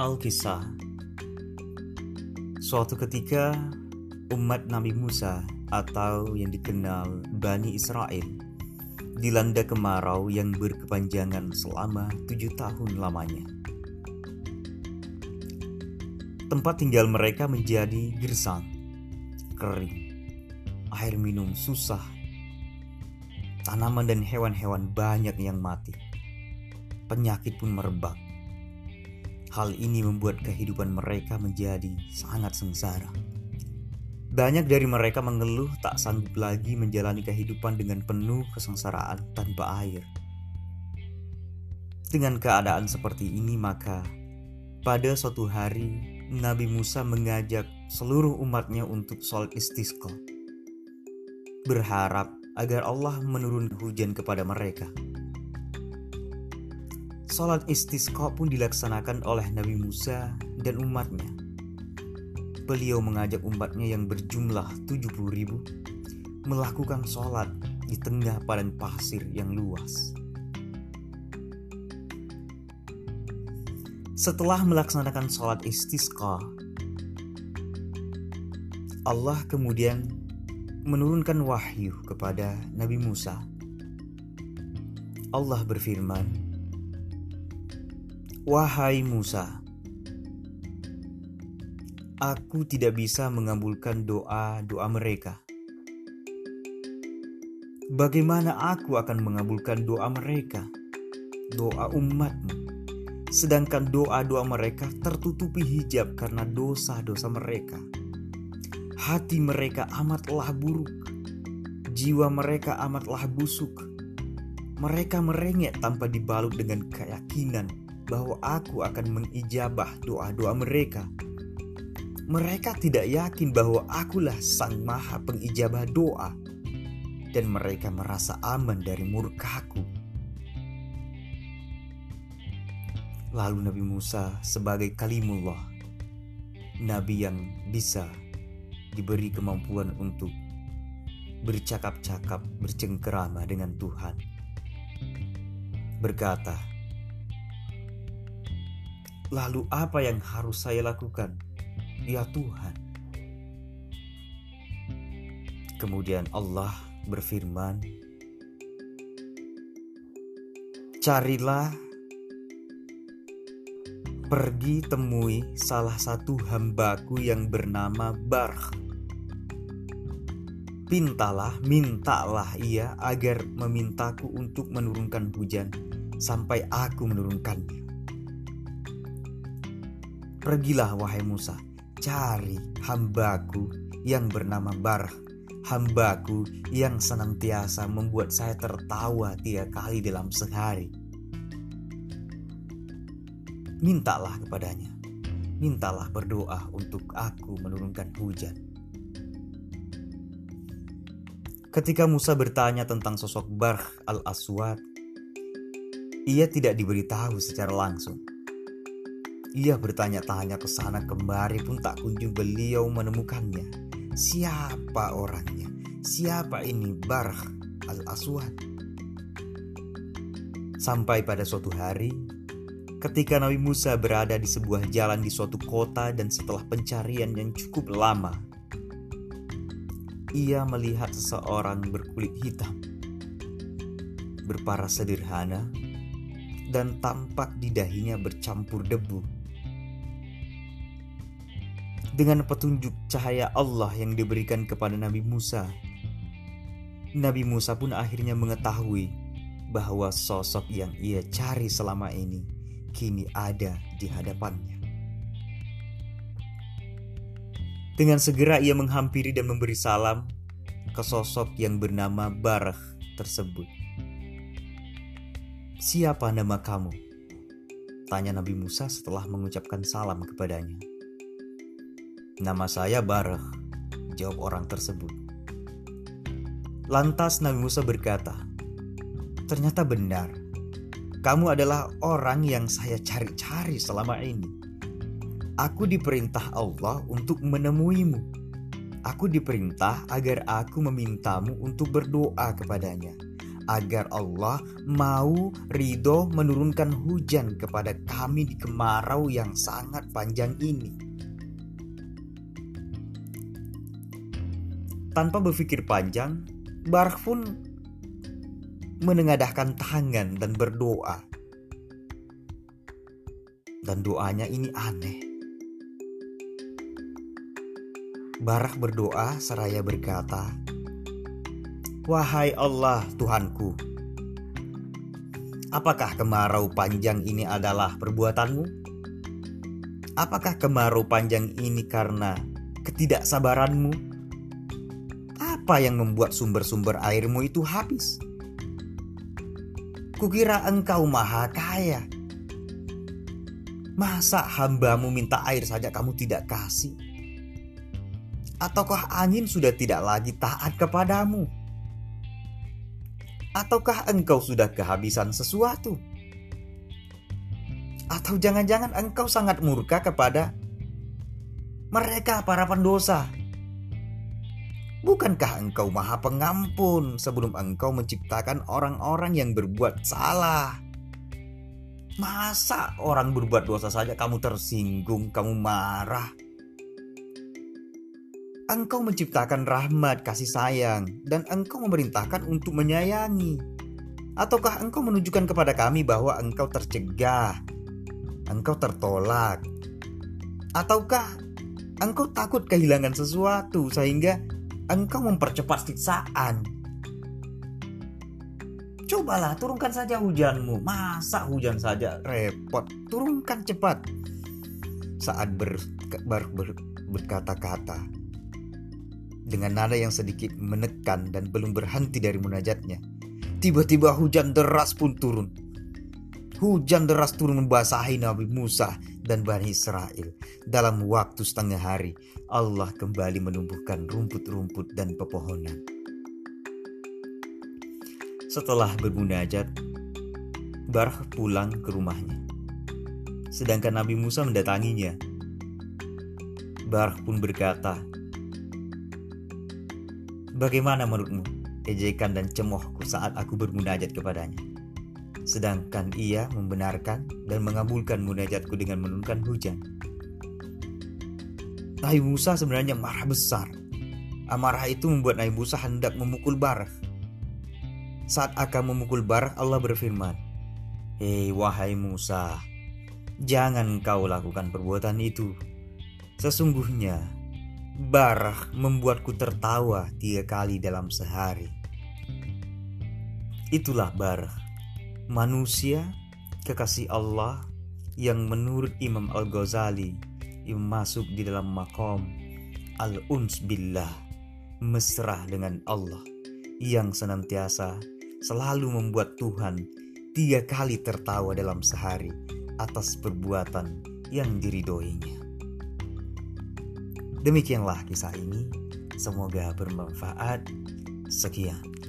Alkisah Suatu ketika umat Nabi Musa atau yang dikenal Bani Israel dilanda kemarau yang berkepanjangan selama tujuh tahun lamanya. Tempat tinggal mereka menjadi gersang, kering, air minum susah, tanaman dan hewan-hewan banyak yang mati, penyakit pun merebak Hal ini membuat kehidupan mereka menjadi sangat sengsara. Banyak dari mereka mengeluh tak sanggup lagi menjalani kehidupan dengan penuh kesengsaraan tanpa air. Dengan keadaan seperti ini, maka pada suatu hari Nabi Musa mengajak seluruh umatnya untuk sholat istisqa, berharap agar Allah menurunkan hujan kepada mereka. Salat istisqa pun dilaksanakan oleh Nabi Musa dan umatnya. Beliau mengajak umatnya yang berjumlah 70 ribu melakukan sholat di tengah padang pasir yang luas. Setelah melaksanakan sholat istisqa, Allah kemudian menurunkan wahyu kepada Nabi Musa. Allah berfirman, Wahai Musa, aku tidak bisa mengabulkan doa-doa mereka. Bagaimana aku akan mengabulkan doa mereka, doa umatmu, sedangkan doa-doa mereka tertutupi hijab karena dosa-dosa mereka. Hati mereka amatlah buruk, jiwa mereka amatlah busuk. Mereka merengek tanpa dibalut dengan keyakinan bahwa aku akan mengijabah doa-doa mereka. Mereka tidak yakin bahwa akulah sang maha pengijabah doa. Dan mereka merasa aman dari murkaku. Lalu Nabi Musa sebagai kalimullah. Nabi yang bisa diberi kemampuan untuk bercakap-cakap bercengkerama dengan Tuhan. Berkata, Lalu apa yang harus saya lakukan? Ya Tuhan. Kemudian Allah berfirman, Carilah pergi temui salah satu hambaku yang bernama Barh. Pintalah, mintalah ia agar memintaku untuk menurunkan hujan sampai aku menurunkannya. Pergilah wahai Musa, cari hambaku yang bernama Barah, hambaku yang senantiasa membuat saya tertawa tiga kali dalam sehari. Mintalah kepadanya, mintalah berdoa untuk aku menurunkan hujan. Ketika Musa bertanya tentang sosok Barh al-Aswad, ia tidak diberitahu secara langsung. Ia bertanya-tanya ke sana kemari pun tak kunjung beliau menemukannya. Siapa orangnya? Siapa ini Barh al-Aswad? Sampai pada suatu hari, ketika Nabi Musa berada di sebuah jalan di suatu kota dan setelah pencarian yang cukup lama, ia melihat seseorang berkulit hitam, berparas sederhana, dan tampak di dahinya bercampur debu dengan petunjuk cahaya Allah yang diberikan kepada Nabi Musa. Nabi Musa pun akhirnya mengetahui bahwa sosok yang ia cari selama ini kini ada di hadapannya. Dengan segera ia menghampiri dan memberi salam ke sosok yang bernama Barah tersebut. Siapa nama kamu? Tanya Nabi Musa setelah mengucapkan salam kepadanya. Nama saya Barah, jawab orang tersebut. Lantas Nabi Musa berkata, Ternyata benar, kamu adalah orang yang saya cari-cari selama ini. Aku diperintah Allah untuk menemuimu. Aku diperintah agar aku memintamu untuk berdoa kepadanya, agar Allah mau ridho menurunkan hujan kepada kami di kemarau yang sangat panjang ini. Tanpa berpikir panjang, Barak pun menengadahkan tangan dan berdoa. Dan doanya ini aneh. Barak berdoa seraya berkata, Wahai Allah Tuhanku, apakah kemarau panjang ini adalah perbuatanmu? Apakah kemarau panjang ini karena ketidaksabaranmu? Apa yang membuat sumber-sumber airmu itu habis? Kukira engkau maha kaya. Masa hambamu minta air saja kamu tidak kasih? Ataukah angin sudah tidak lagi taat kepadamu? Ataukah engkau sudah kehabisan sesuatu? Atau jangan-jangan engkau sangat murka kepada mereka para pendosa? Bukankah engkau maha pengampun sebelum engkau menciptakan orang-orang yang berbuat salah? Masa orang berbuat dosa saja kamu tersinggung, kamu marah? Engkau menciptakan rahmat, kasih sayang, dan Engkau memerintahkan untuk menyayangi. Ataukah Engkau menunjukkan kepada kami bahwa Engkau tercegah, Engkau tertolak, ataukah Engkau takut kehilangan sesuatu sehingga Engkau mempercepat siksaan? Cobalah turunkan saja hujanmu. Masa hujan saja repot? Turunkan cepat. Saat ber, ber, ber, berkata-kata, dengan nada yang sedikit menekan dan belum berhenti dari munajatnya. Tiba-tiba hujan deras pun turun. Hujan deras turun membasahi Nabi Musa dan Bani Israel. Dalam waktu setengah hari, Allah kembali menumbuhkan rumput-rumput dan pepohonan. Setelah bermunajat, Barah pulang ke rumahnya. Sedangkan Nabi Musa mendatanginya. Barah pun berkata, Bagaimana menurutmu ejekan dan cemohku saat aku bermunajat kepadanya? Sedangkan ia membenarkan dan mengabulkan munajatku dengan menurunkan hujan. Nabi Musa sebenarnya marah besar. Amarah itu membuat Nabi Musa hendak memukul Barak. Saat akan memukul Barak, Allah berfirman, Hei wahai Musa, jangan kau lakukan perbuatan itu. Sesungguhnya Barah membuatku tertawa tiga kali dalam sehari. Itulah Barah, manusia kekasih Allah yang menurut Imam Al-Ghazali yang masuk di dalam makom Al-Uns Billah, mesra dengan Allah yang senantiasa selalu membuat Tuhan tiga kali tertawa dalam sehari atas perbuatan yang diridoinya. Demikianlah kisah ini. Semoga bermanfaat. Sekian.